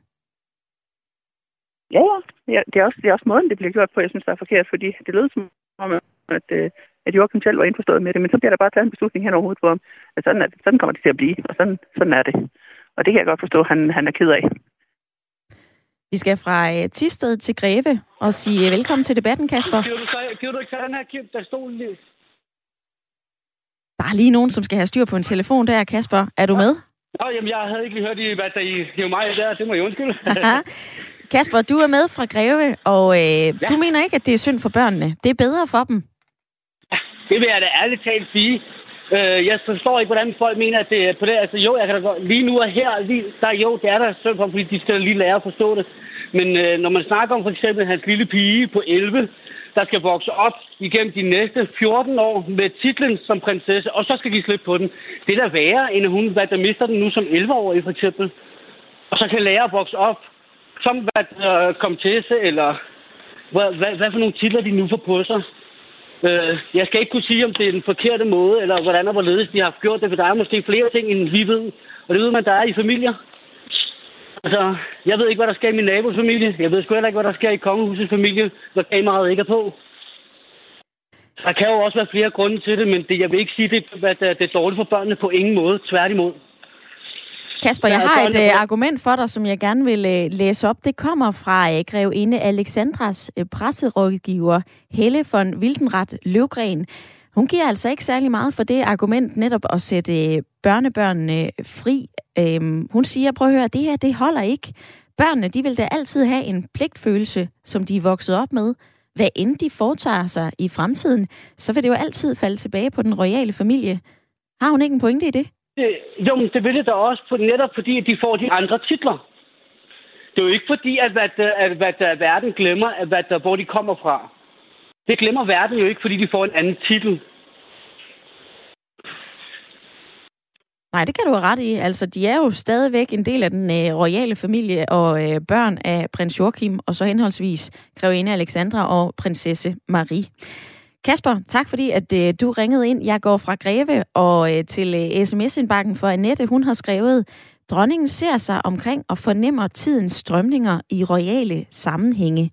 Ja, ja. ja det, er også, det er også måden, det bliver gjort på, jeg synes, der er forkert, fordi det lød som om, at, øh, at Joachim selv var indforstået med det, men så bliver der bare taget en beslutning hen over hovedet på at sådan, er det, sådan kommer det til at blive, og sådan, sådan er det. Og det kan jeg godt forstå, at han, han er ked af. Vi skal fra uh, Tisted til Greve og sige uh, velkommen til debatten, Kasper. Giver du, ikke den her der stod lige? Der er lige nogen, som skal have styr på en telefon der, Kasper. Er du med? Nå, jamen, jeg havde ikke lige hørt, I, hvad der I hiv mig der. Det må jeg undskylde. Kasper, du er med fra Greve, og øh, ja. du mener ikke, at det er synd for børnene. Det er bedre for dem. Det vil jeg da ærligt talt sige. Øh, jeg forstår ikke, hvordan folk mener, at det er på det. Altså jo, jeg kan da godt, lige nu og her, lige, der, jo, det er der synd for, fordi de skal lige lære at forstå det. Men øh, når man snakker om for eksempel hans lille pige på 11, der skal vokse op igennem de næste 14 år med titlen som prinsesse, og så skal de slippe på den. Det er da værre, end hun hvad, der mister den nu som 11-årig for eksempel. Og så kan lære at vokse op som hvad, øh, komtesse, eller hvad, hvad, hvad for nogle titler de nu får på sig. Øh, jeg skal ikke kunne sige, om det er den forkerte måde, eller hvordan og hvorledes de har gjort det, for der er måske flere ting, end vi ved. Og det ved man, der er i familier. Altså, jeg ved ikke, hvad der sker i min nabos familie. Jeg ved sgu heller ikke, hvad der sker i kongehusets familie, hvor kameraet ikke er på. Der kan jo også være flere grunde til det, men det, jeg vil ikke sige, det, at det er dårligt for børnene på ingen måde. Tværtimod. Kasper, jeg har et uh, argument for dig, som jeg gerne vil uh, læse op. Det kommer fra uh, grevinde Alexandras uh, presserådgiver Helle von Wildenrat Løvgren. Hun giver altså ikke særlig meget for det argument netop at sætte uh, børnebørnene fri. Uh, hun siger, prøv at høre, det her det holder ikke. Børnene de vil da altid have en pligtfølelse, som de er vokset op med. Hvad end de foretager sig i fremtiden, så vil det jo altid falde tilbage på den royale familie. Har hun ikke en pointe i det? Det, jo, men det vil det da også, for, netop fordi at de får de andre titler. Det er jo ikke fordi, at, at, at, at, at verden glemmer, at, at, hvor de kommer fra. Det glemmer verden jo ikke, fordi de får en anden titel. Nej, det kan du have ret i. Altså, de er jo stadigvæk en del af den øh, royale familie og øh, børn af prins Joachim, og så henholdsvis grevinde Alexandra og prinsesse Marie. Kasper, tak fordi at øh, du ringede ind. Jeg går fra Greve og øh, til øh, sms-indbakken for Annette. Hun har skrevet, dronningen ser sig omkring og fornemmer tidens strømninger i royale sammenhænge.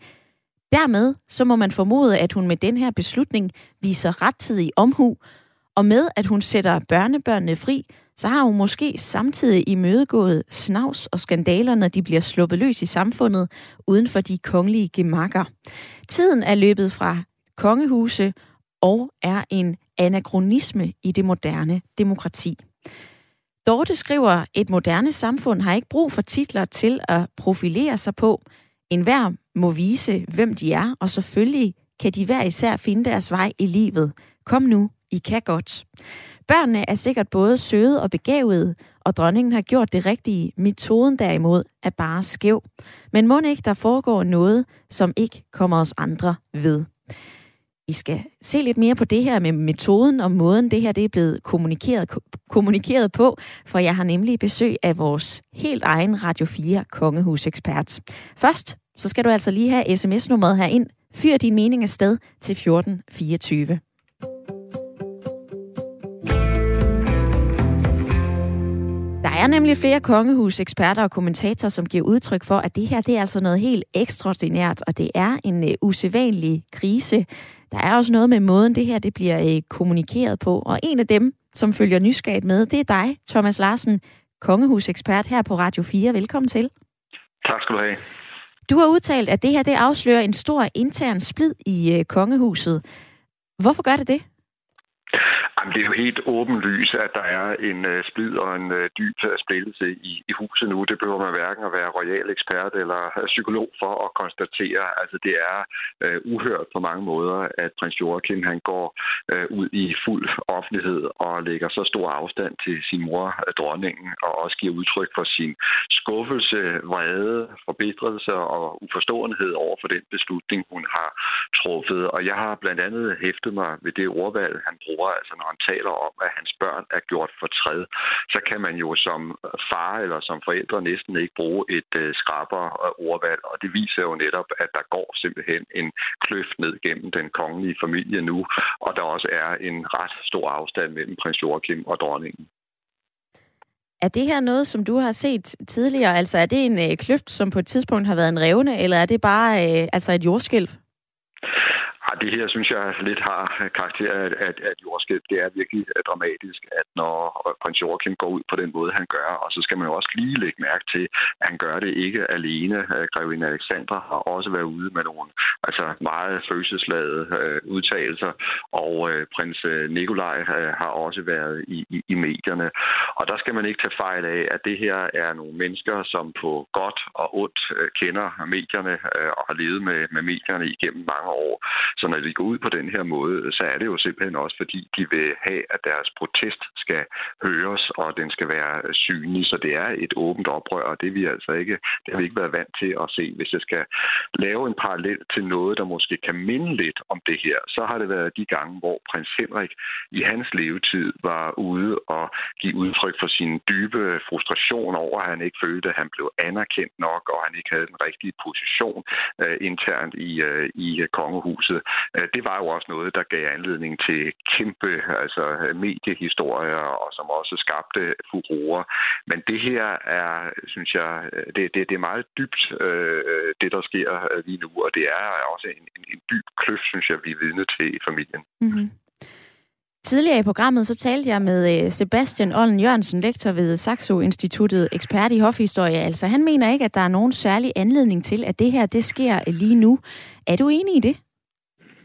Dermed så må man formode, at hun med den her beslutning viser rettidig omhu, og med at hun sætter børnebørnene fri, så har hun måske samtidig imødegået snavs og skandaler, når de bliver sluppet løs i samfundet uden for de kongelige gemakker. Tiden er løbet fra kongehuse og er en anachronisme i det moderne demokrati. Dorte skriver, et moderne samfund har ikke brug for titler til at profilere sig på. En hver må vise, hvem de er, og selvfølgelig kan de hver især finde deres vej i livet. Kom nu, I kan godt. Børnene er sikkert både søde og begavede, og dronningen har gjort det rigtige. Metoden derimod er bare skæv. Men må ikke, der foregår noget, som ikke kommer os andre ved. Vi skal se lidt mere på det her med metoden og måden, det her det er blevet kommunikeret, kommunikeret på, for jeg har nemlig besøg af vores helt egen Radio 4 kongehusekspert. Først, så skal du altså lige have sms-nummeret her ind. Fyr din mening afsted til 1424. Der er nemlig flere kongehuseksperter og kommentatorer, som giver udtryk for, at det her det er altså noget helt ekstraordinært, og det er en uh, usædvanlig krise. Der er også noget med måden, det her det bliver uh, kommunikeret på. Og en af dem, som følger nysgerrigt med, det er dig, Thomas Larsen, kongehusekspert her på Radio 4. Velkommen til. Tak skal du have. Du har udtalt, at det her det afslører en stor intern splid i uh, kongehuset. Hvorfor gør det det? Jamen, det er jo helt åbenlyst, at der er en øh, splid og en øh, dyb splittelse i, i huset nu. Det behøver man hverken at være royal ekspert eller øh, psykolog for at konstatere. Altså, det er øh, uhørt på mange måder, at prins Joachim han går øh, ud i fuld offentlighed og lægger så stor afstand til sin mor, øh, dronningen, og også giver udtryk for sin skuffelse, vrede, forbedrelse og uforståenhed over for den beslutning, hun har truffet. Og jeg har blandt andet hæftet mig ved det ordvalg, han bruger, altså når han taler om, at hans børn er gjort for træd, så kan man jo som far eller som forældre næsten ikke bruge et øh, skraber øh, ordvalg, og det viser jo netop, at der går simpelthen en kløft ned gennem den kongelige familie nu, og der også er en ret stor afstand mellem prins Joachim og dronningen. Er det her noget, som du har set tidligere? Altså er det en øh, kløft, som på et tidspunkt har været en revne, eller er det bare øh, altså et jordskælv? Ja, det her synes jeg lidt har karakter af, at, at jordskælv. Det er virkelig øh, dramatisk, at når øh, prins Joachim går ud på den måde, han gør, og så skal man jo også lige lægge mærke til, at han gør det ikke alene. Øh, Grevinde Alexandra har også været ude med nogle altså meget følelsesladede øh, udtalelser, og øh, prins øh, Nikolaj øh, har også været i, i, i medierne. Og der skal man ikke tage fejl af, at det her er nogle mennesker, som på godt og ondt øh, kender medierne øh, og har levet med, med medierne igennem mange år. Så når de går ud på den her måde, så er det jo simpelthen også, fordi de vil have, at deres protest skal høres, og den skal være synlig. Så det er et åbent oprør, og det, vi altså ikke, det har vi ikke været vant til at se. Hvis jeg skal lave en parallel til noget, der måske kan minde lidt om det her, så har det været de gange, hvor prins Henrik i hans levetid var ude og give udtryk for sin dybe frustration over, at han ikke følte, at han blev anerkendt nok, og han ikke havde den rigtige position uh, internt i, uh, i kongehuset. Øh, det var jo også noget, der gav anledning til kæmpe altså, mediehistorier, og som også skabte furore. Men det her er, synes jeg, øh, det, det, det er meget dybt, øh, det der sker øh, lige nu, og det er også en, en, en dyb kløft, synes jeg, vi er vidne til i familien. Mm-hmm. Tidligere i programmet så talte jeg med Sebastian Ollen Jørgensen, lektor ved Saxo Instituttet, ekspert i hofhistorie. Altså han mener ikke, at der er nogen særlig anledning til, at det her det sker lige nu. Er du enig i det?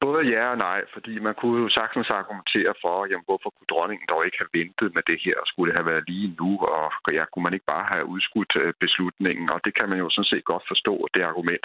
Både ja og nej, fordi man kunne jo sagtens argumentere for, jamen, hvorfor kunne dronningen dog ikke have ventet med det her? Skulle det have været lige nu, og ja, kunne man ikke bare have udskudt øh, beslutningen? Og det kan man jo sådan set godt forstå, det argument.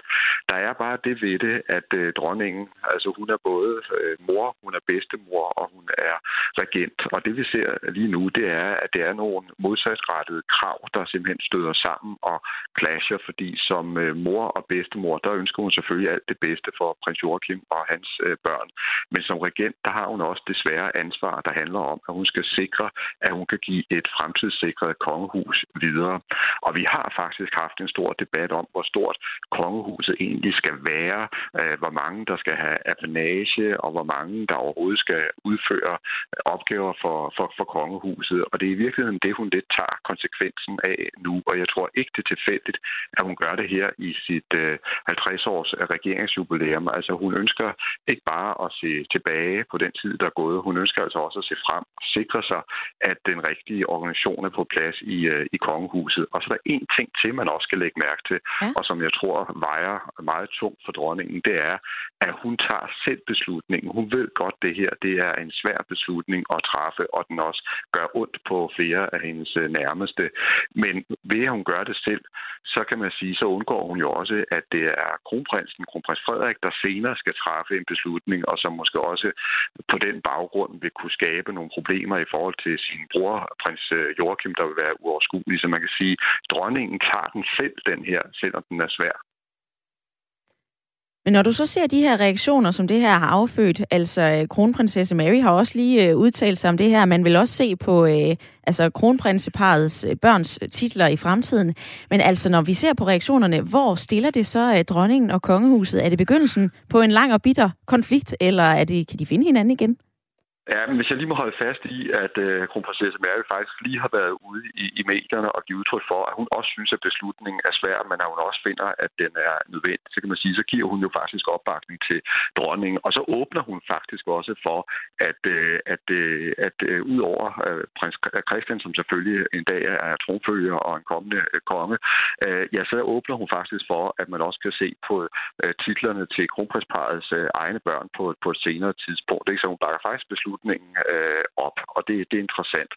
Der er bare det ved det, at øh, dronningen, altså hun er både øh, mor, hun er bedstemor, og hun er regent. Og det vi ser lige nu, det er, at det er nogle modsatrettede krav, der simpelthen støder sammen og clasher, fordi som mor og bedstemor, der ønsker hun selvfølgelig alt det bedste for prins Joachim og hans Øh, børn. Men som regent, der har hun også det svære ansvar, der handler om, at hun skal sikre, at hun kan give et fremtidssikret kongehus videre. Og vi har faktisk haft en stor debat om, hvor stort kongehuset egentlig skal være, øh, hvor mange der skal have apanage, og hvor mange der overhovedet skal udføre opgaver for, for, for kongehuset. Og det er i virkeligheden det, hun lidt tager konsekvensen af nu. Og jeg tror ikke, det er tilfældigt, at hun gør det her i sit øh, 50-års regeringsjubilæum. Altså hun ønsker ikke bare at se tilbage på den tid, der er gået. Hun ønsker altså også at se frem og sikre sig, at den rigtige organisation er på plads i, øh, i kongehuset. Og så er der en ting til, man også skal lægge mærke til, ja. og som jeg tror vejer meget tungt for dronningen, det er, at hun tager selv beslutningen. Hun ved godt, det her det er en svær beslutning at træffe, og den også gør ondt på flere af hendes øh, nærmeste. Men ved at hun gør det selv, så kan man sige, så undgår hun jo også, at det er kronprinsen, kronprins Frederik, der senere skal træffe en beslutning, og som måske også på den baggrund vil kunne skabe nogle problemer i forhold til sin bror, prins øh, Joachim, der vil være uoverskuelig. Så man kan sige, at dronningen tager den selv, den her, selvom den er svær. Men når du så ser de her reaktioner, som det her har affødt, altså øh, kronprinsesse Mary har også lige øh, udtalt sig om det her, man vil også se på øh, altså kronprinseparets øh, børns titler i fremtiden. Men altså, når vi ser på reaktionerne, hvor stiller det så øh, dronningen og kongehuset? Er det begyndelsen på en lang og bitter konflikt, eller er det, kan de finde hinanden igen? Ja, men hvis jeg lige må holde fast i, at øh, kronprinsesse Mary faktisk lige har været ude i, i medierne og givet udtryk for, at hun også synes, at beslutningen er svær, men at hun også finder, at den er nødvendig, så kan man sige, så giver hun jo faktisk opbakning til dronningen. Og så åbner hun faktisk også for, at, øh, at, øh, at øh, ud over øh, prins Christian, som selvfølgelig en dag er tronfølger og en kommende øh, konge, øh, ja, så åbner hun faktisk for, at man også kan se på øh, titlerne til kronprinsparets øh, egne børn på, på et senere tidspunkt. Ikke? Så hun bakker faktisk beslutningen beslutningen øh, op, og det, det er interessant.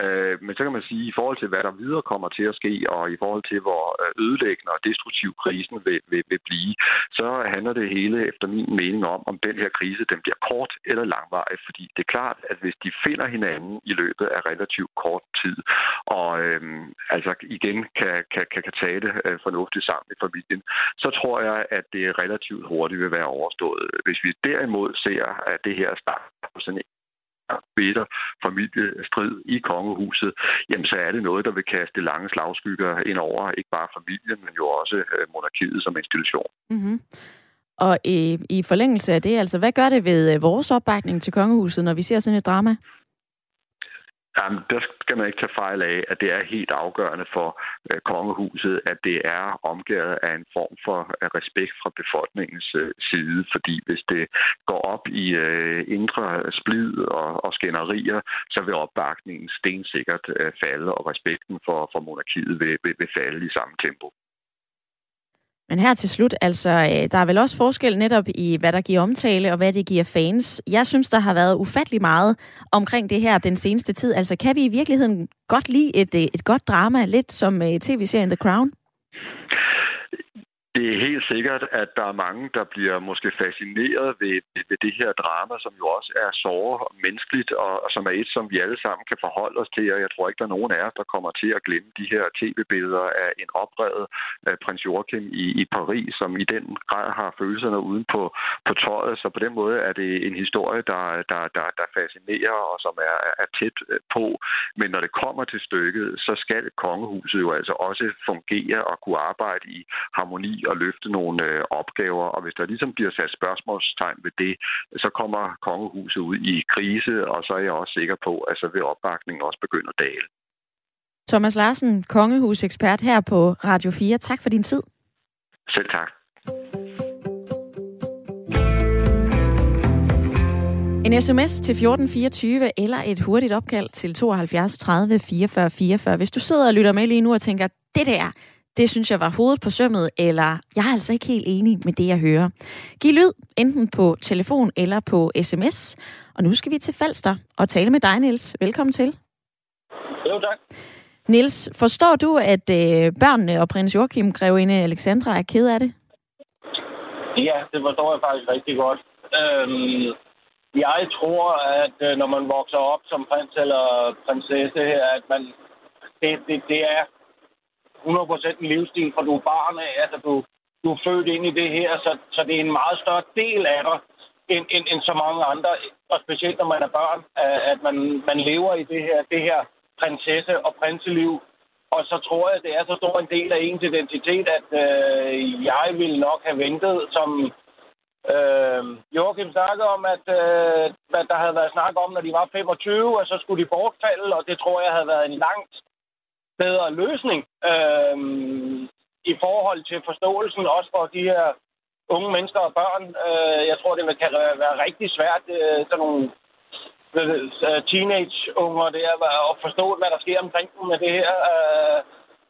Øh, men så kan man sige, i forhold til, hvad der videre kommer til at ske, og i forhold til, hvor øh, ødelæggende og destruktiv krisen vil, vil, vil blive, så handler det hele efter min mening om, om den her krise den bliver kort eller langvarig, fordi det er klart, at hvis de finder hinanden i løbet af relativt kort tid, og øh, altså igen kan, kan, kan, kan tage det øh, fornuftigt sammen i familien, så tror jeg, at det relativt hurtigt vil være overstået. Hvis vi derimod ser, at det her starter på sådan bitter familiestrid i kongehuset, jamen så er det noget, der vil kaste lange slagskygger ind over ikke bare familien, men jo også øh, monarkiet som institution. Mm-hmm. Og i, i forlængelse af det, altså hvad gør det ved øh, vores opbakning til kongehuset, når vi ser sådan et drama? Jamen, der skal man ikke tage fejl af, at det er helt afgørende for øh, kongehuset, at det er omgivet af en form for øh, respekt fra befolkningens øh, side. Fordi hvis det går op i øh, indre splid og, og skænderier, så vil opbakningen stensikkert øh, falde, og respekten for, for monarkiet vil, vil, vil falde i samme tempo. Men her til slut, altså, øh, der er vel også forskel netop i, hvad der giver omtale og hvad det giver fans. Jeg synes, der har været ufattelig meget omkring det her den seneste tid. Altså, kan vi i virkeligheden godt lide et, øh, et godt drama, lidt som øh, tv-serien The Crown? Det er helt sikkert, at der er mange, der bliver måske fascineret ved, ved det her drama, som jo også er såre og menneskeligt, og, og som er et, som vi alle sammen kan forholde os til. Og jeg tror ikke, der er nogen af os, der kommer til at glemme de her tv-billeder af en oprevet af prins Joachim i, i Paris, som i den grad har følelserne uden på, på tøjet. Så på den måde er det en historie, der, der, der, der fascinerer og som er, er tæt øh, på. Men når det kommer til stykket, så skal kongehuset jo altså også fungere og kunne arbejde i harmoni at løfte nogle øh, opgaver, og hvis der ligesom bliver sat spørgsmålstegn ved det, så kommer kongehuset ud i krise, og så er jeg også sikker på, at så vil opbakningen også begynde at dale. Thomas Larsen, kongehusekspert her på Radio 4. Tak for din tid. Selv tak. En sms til 1424 eller et hurtigt opkald til 72 30 44 44. Hvis du sidder og lytter med lige nu og tænker, det der, det synes jeg var hovedet på sømmet, eller jeg er altså ikke helt enig med det, jeg hører. Giv lyd, enten på telefon eller på sms. Og nu skal vi til Falster og tale med dig, Niels. Velkommen til. Jo, tak. Niels, forstår du, at øh, børnene og prins Joachim, grevinde Alexandra, er ked af det? Ja, det forstår jeg faktisk rigtig godt. Øhm, jeg tror, at øh, når man vokser op som prins eller prinsesse her, at man det, det, det er 100% en livsstil, for du er barn af, altså du, du er født ind i det her, så, så det er en meget større del af dig, end, end, end så mange andre, og specielt når man er børn, at man, man lever i det her, det her prinsesse- og prinseliv. Og så tror jeg, det er så stor en del af ens identitet, at øh, jeg ville nok have ventet, som øh, Joachim snakkede om, at, øh, at der havde været snak om, når de var 25, og så skulle de bortfalde, og det tror jeg havde været en langt bedre løsning øh, i forhold til forståelsen også for de her unge mennesker og børn. Øh, jeg tror, det kan være rigtig svært, øh, sådan nogle øh, teenage-unger der, at forstå, hvad der sker omkring dem med det her. Øh,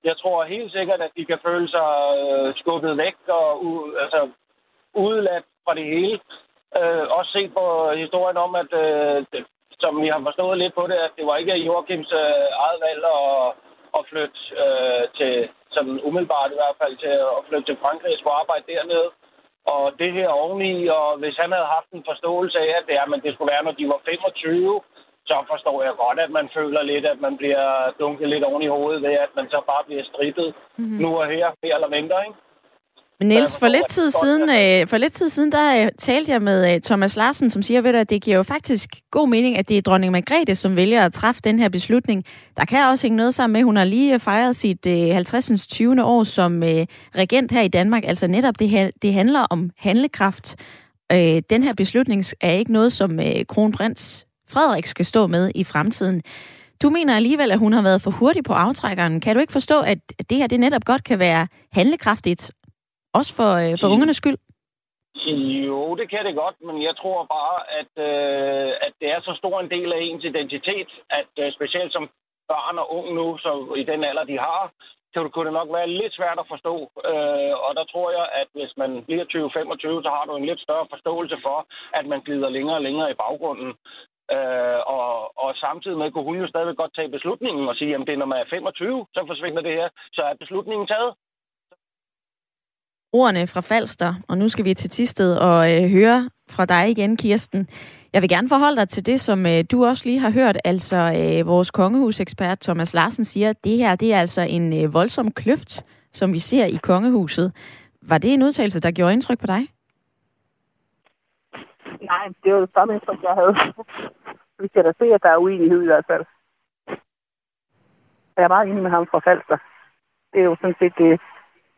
jeg tror helt sikkert, at de kan føle sig øh, skubbet væk og u- altså, udladt fra det hele. Øh, også set på historien om, at øh, som vi har forstået lidt på det, at det var ikke Joachims øh, eget valg at at flytte øh, til, sådan umiddelbart i hvert fald, til at flytte til Frankrig og arbejde dernede. Og det her oveni, og hvis han havde haft en forståelse af, at det, er, men det skulle være, når de var 25, så forstår jeg godt, at man føler lidt, at man bliver dunket lidt oven i hovedet ved, at man så bare bliver strippet mm-hmm. nu og her, mere eller mindre, ikke? Men Niels, for lidt tid siden, øh, for lidt tid siden, der øh, talte jeg med øh, Thomas Larsen, som siger, ved at det giver jo faktisk god mening, at det er dronning Margrethe, som vælger at træffe den her beslutning. Der kan også hænge noget sammen med, hun har lige fejret sit 50. 20. år som regent her i Danmark. Altså netop det, det handler om handlekraft. Den her beslutning er ikke noget, som kronprins Frederik skal stå med i fremtiden. Du mener alligevel, at hun har været for hurtig på aftrækkeren. Kan du ikke forstå, at det her det netop godt kan være handlekraftigt også for, øh, for ungernes skyld? Jo, det kan det godt, men jeg tror bare, at, øh, at det er så stor en del af ens identitet, at øh, specielt som børn og unge nu, så i den alder, de har, så kunne det nok være lidt svært at forstå. Øh, og der tror jeg, at hvis man bliver 20-25, så har du en lidt større forståelse for, at man glider længere og længere i baggrunden. Øh, og, og samtidig med kunne hun jo stadig godt tage beslutningen og sige, at det er, når man er 25, så forsvinder det her, så er beslutningen taget ordene fra Falster, og nu skal vi til Tisted og øh, høre fra dig igen, Kirsten. Jeg vil gerne forholde dig til det, som øh, du også lige har hørt. Altså, øh, vores kongehusekspert Thomas Larsen siger, at det her det er altså en øh, voldsom kløft, som vi ser i kongehuset. Var det en udtalelse, der gjorde indtryk på dig? Nej, det var det samme indtryk, jeg havde. vi kan da se, at der er uenighed i hvert fald. Jeg er meget enig med ham fra Falster. Det er jo sådan set det,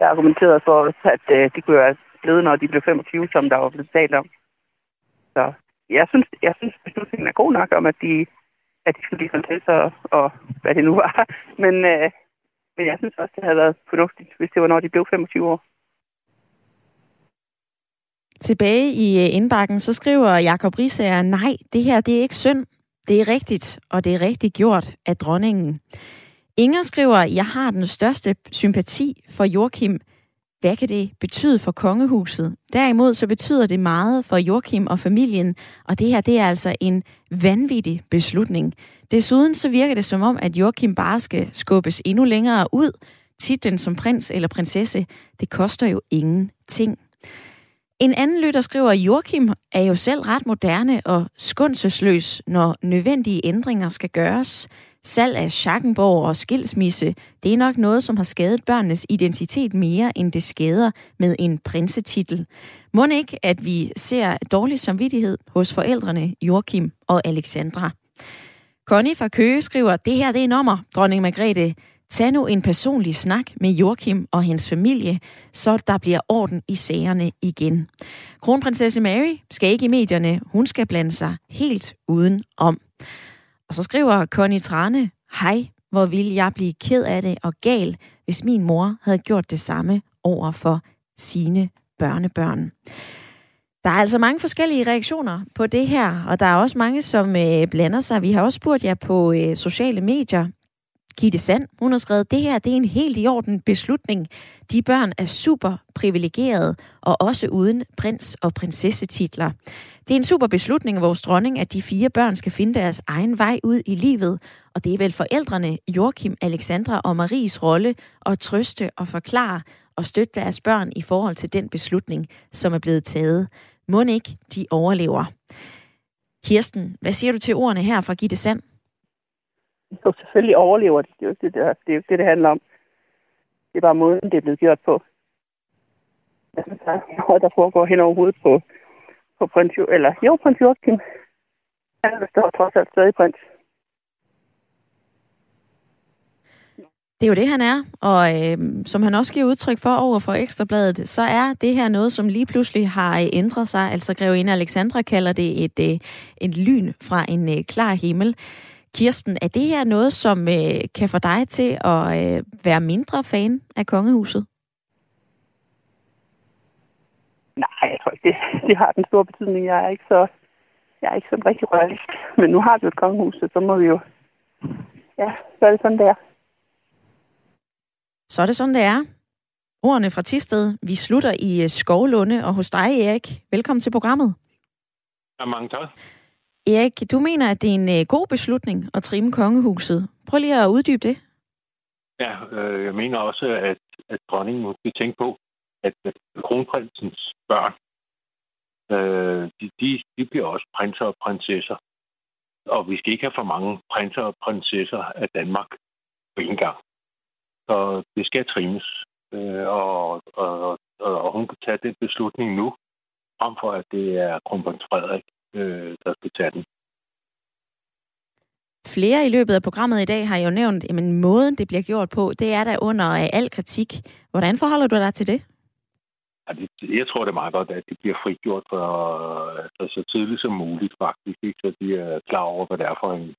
der argumenterede for, at øh, det kunne være blevet, når de blev 25, som der var blevet talt om. Så jeg synes, jeg synes beslutningen er god nok om, at de, at de skulle blive prinsesser og, og hvad det nu var. Men, øh, men jeg synes også, det havde været fornuftigt, hvis det var, når de blev 25 år. Tilbage i øh, indbakken, så skriver Jakob Risager, nej, det her det er ikke synd. Det er rigtigt, og det er rigtigt gjort af dronningen. Inger skriver, jeg har den største sympati for Joachim. Hvad kan det betyde for kongehuset? Derimod så betyder det meget for Joachim og familien, og det her det er altså en vanvittig beslutning. Desuden så virker det som om, at Joachim bare skal skubbes endnu længere ud. Titlen som prins eller prinsesse, det koster jo ingenting. En anden lytter skriver, at Joachim er jo selv ret moderne og skundsesløs, når nødvendige ændringer skal gøres. Salg af Schackenborg og skilsmisse, det er nok noget, som har skadet børnenes identitet mere, end det skader med en prinsetitel. Må ikke, at vi ser dårlig samvittighed hos forældrene Joachim og Alexandra. Connie fra Køge skriver, det her det er nummer, dronning Margrethe. Tag nu en personlig snak med Joachim og hendes familie, så der bliver orden i sagerne igen. Kronprinsesse Mary skal ikke i medierne, hun skal blande sig helt uden om. Og så skriver Connie Trane, hej, hvor ville jeg blive ked af det og gal, hvis min mor havde gjort det samme over for sine børnebørn. Der er altså mange forskellige reaktioner på det her, og der er også mange, som øh, blander sig. Vi har også spurgt jer på øh, sociale medier. Gitte Sand, hun har skrevet, det her det er en helt i orden beslutning. De børn er super privilegerede, og også uden prins- og prinsessetitler. Det er en super beslutning af vores dronning, at de fire børn skal finde deres egen vej ud i livet, og det er vel forældrene, Joachim, Alexandra og Maries rolle, at trøste og forklare og støtte deres børn i forhold til den beslutning, som er blevet taget. Må ikke de overlever? Kirsten, hvad siger du til ordene her fra Gitte Sand? Jo, selvfølgelig overlever det. Det er jo det, det, det, det, det handler om. Det er bare måden, det er blevet gjort på. Jeg synes, der er noget, der foregår hen over hovedet på, på prins, jo, eller jo, prins Joachim. Han er der trods alt stadig prins. Det er jo det, han er, og øh, som han også giver udtryk for over for Ekstrabladet, så er det her noget, som lige pludselig har øh, ændret sig. Altså grevinde Alexandra kalder det et, øh, et lyn fra en øh, klar himmel. Kirsten, er det her noget, som øh, kan få dig til at øh, være mindre fan af kongehuset? Nej, det, det har den store betydning. Jeg er ikke så, jeg er ikke sådan rigtig rørlig. Men nu har vi jo et kongehus, så må vi jo... Ja, så er det sådan, der. Så er det sådan, det er. Ordene fra Tisted. Vi slutter i øh, Skovlunde og hos dig, Erik. Velkommen til programmet. Ja, mange tak. Erik, du mener, at det er en øh, god beslutning at trimme kongehuset. Prøv lige at uddybe det. Ja, øh, jeg mener også, at, at dronningen må tænke på, at, at kronprinsens børn, øh, de, de, de bliver også prinser og prinsesser. Og vi skal ikke have for mange prinser og prinsesser af Danmark på en gang. Så det skal trimmes. Øh, og, og, og, og hun kan tage den beslutning nu, frem for at det er kronprins Frederik, øh, der skal tage den. Flere i løbet af programmet i dag har jo nævnt, at måden det bliver gjort på, det er der under al kritik. Hvordan forholder du dig til det? Jeg tror, det er meget godt, at de bliver frigjort for, for så tidligt som muligt, faktisk. Ikke? Så de er klar over, hvad det er for en,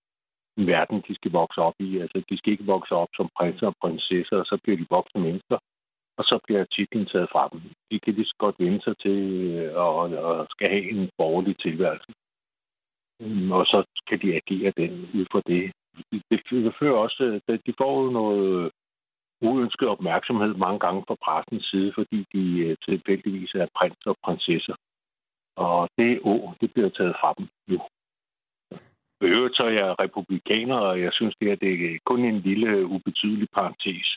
en verden, de skal vokse op i. Altså, de skal ikke vokse op som prinser og prinsesser, og så bliver de voksne mennesker, og så bliver titlen taget fra dem. De kan lige så godt vende sig til øh, og, og skal have en borgerlig tilværelse. Øhm, og så kan de agere den ud fra det. Det, det fører også, at de får jo noget uønsket opmærksomhed mange gange fra pressens side, fordi de øh, tilfældigvis er prins og prinsesser. Og det å, det bliver taget fra dem nu. I øvrigt så er jeg republikaner, og jeg synes, det, her, det er kun en lille, øh, ubetydelig parentes.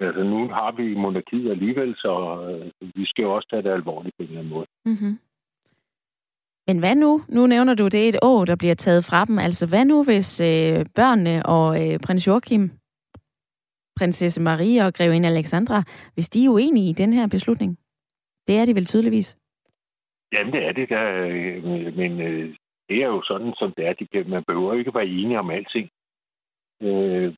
Altså, nu har vi monarkiet alligevel, så øh, vi skal jo også tage det alvorligt på en eller anden måde. Mm-hmm. Men hvad nu? Nu nævner du, det er et år, der bliver taget fra dem. Altså, hvad nu, hvis øh, børnene og øh, prins Joachim, prinsesse Marie og grevinde Alexandra, hvis de er uenige i den her beslutning? Det er de vel tydeligvis. Jamen, det er det. Der, øh, men øh, det er jo sådan, som det er. De kan, man behøver ikke være enige om alting. Øh,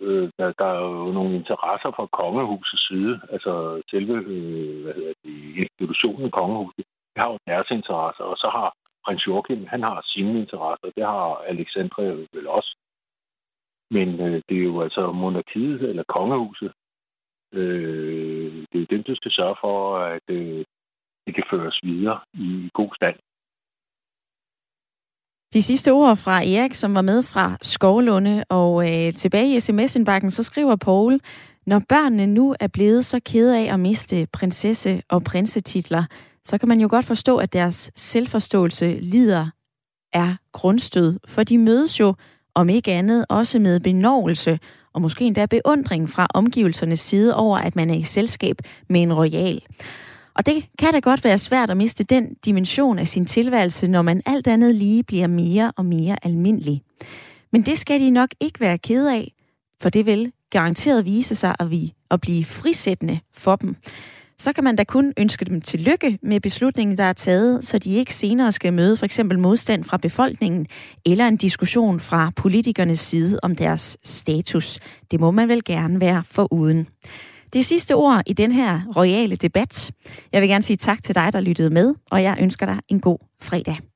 øh, der, der er jo nogle interesser fra kongehusets side, altså selve øh, hvad hedder det, institutionen kongehuset, de har jo deres interesser, og så har prins Joachim, han har sine interesser, det har Alexandra vel også. Men øh, det er jo altså monarkiet eller kongehuset, øh, det er dem, der skal sørge for, at øh, det kan føres videre i god stand. De sidste ord fra Erik, som var med fra Skovlunde, og øh, tilbage i sms-indbakken, så skriver Paul, når børnene nu er blevet så kede af at miste prinsesse- og prinsetitler, så kan man jo godt forstå, at deres selvforståelse lider er grundstød, for de mødes jo, om ikke andet, også med benovelse og måske endda beundring fra omgivelsernes side over, at man er i selskab med en royal. Og det kan da godt være svært at miste den dimension af sin tilværelse, når man alt andet lige bliver mere og mere almindelig. Men det skal de nok ikke være ked af, for det vil garanteret vise sig at, vi, at blive frisættende for dem. Så kan man da kun ønske dem tillykke med beslutningen, der er taget, så de ikke senere skal møde for eksempel modstand fra befolkningen eller en diskussion fra politikernes side om deres status. Det må man vel gerne være for uden. Det sidste ord i den her royale debat. Jeg vil gerne sige tak til dig, der lyttede med, og jeg ønsker dig en god fredag.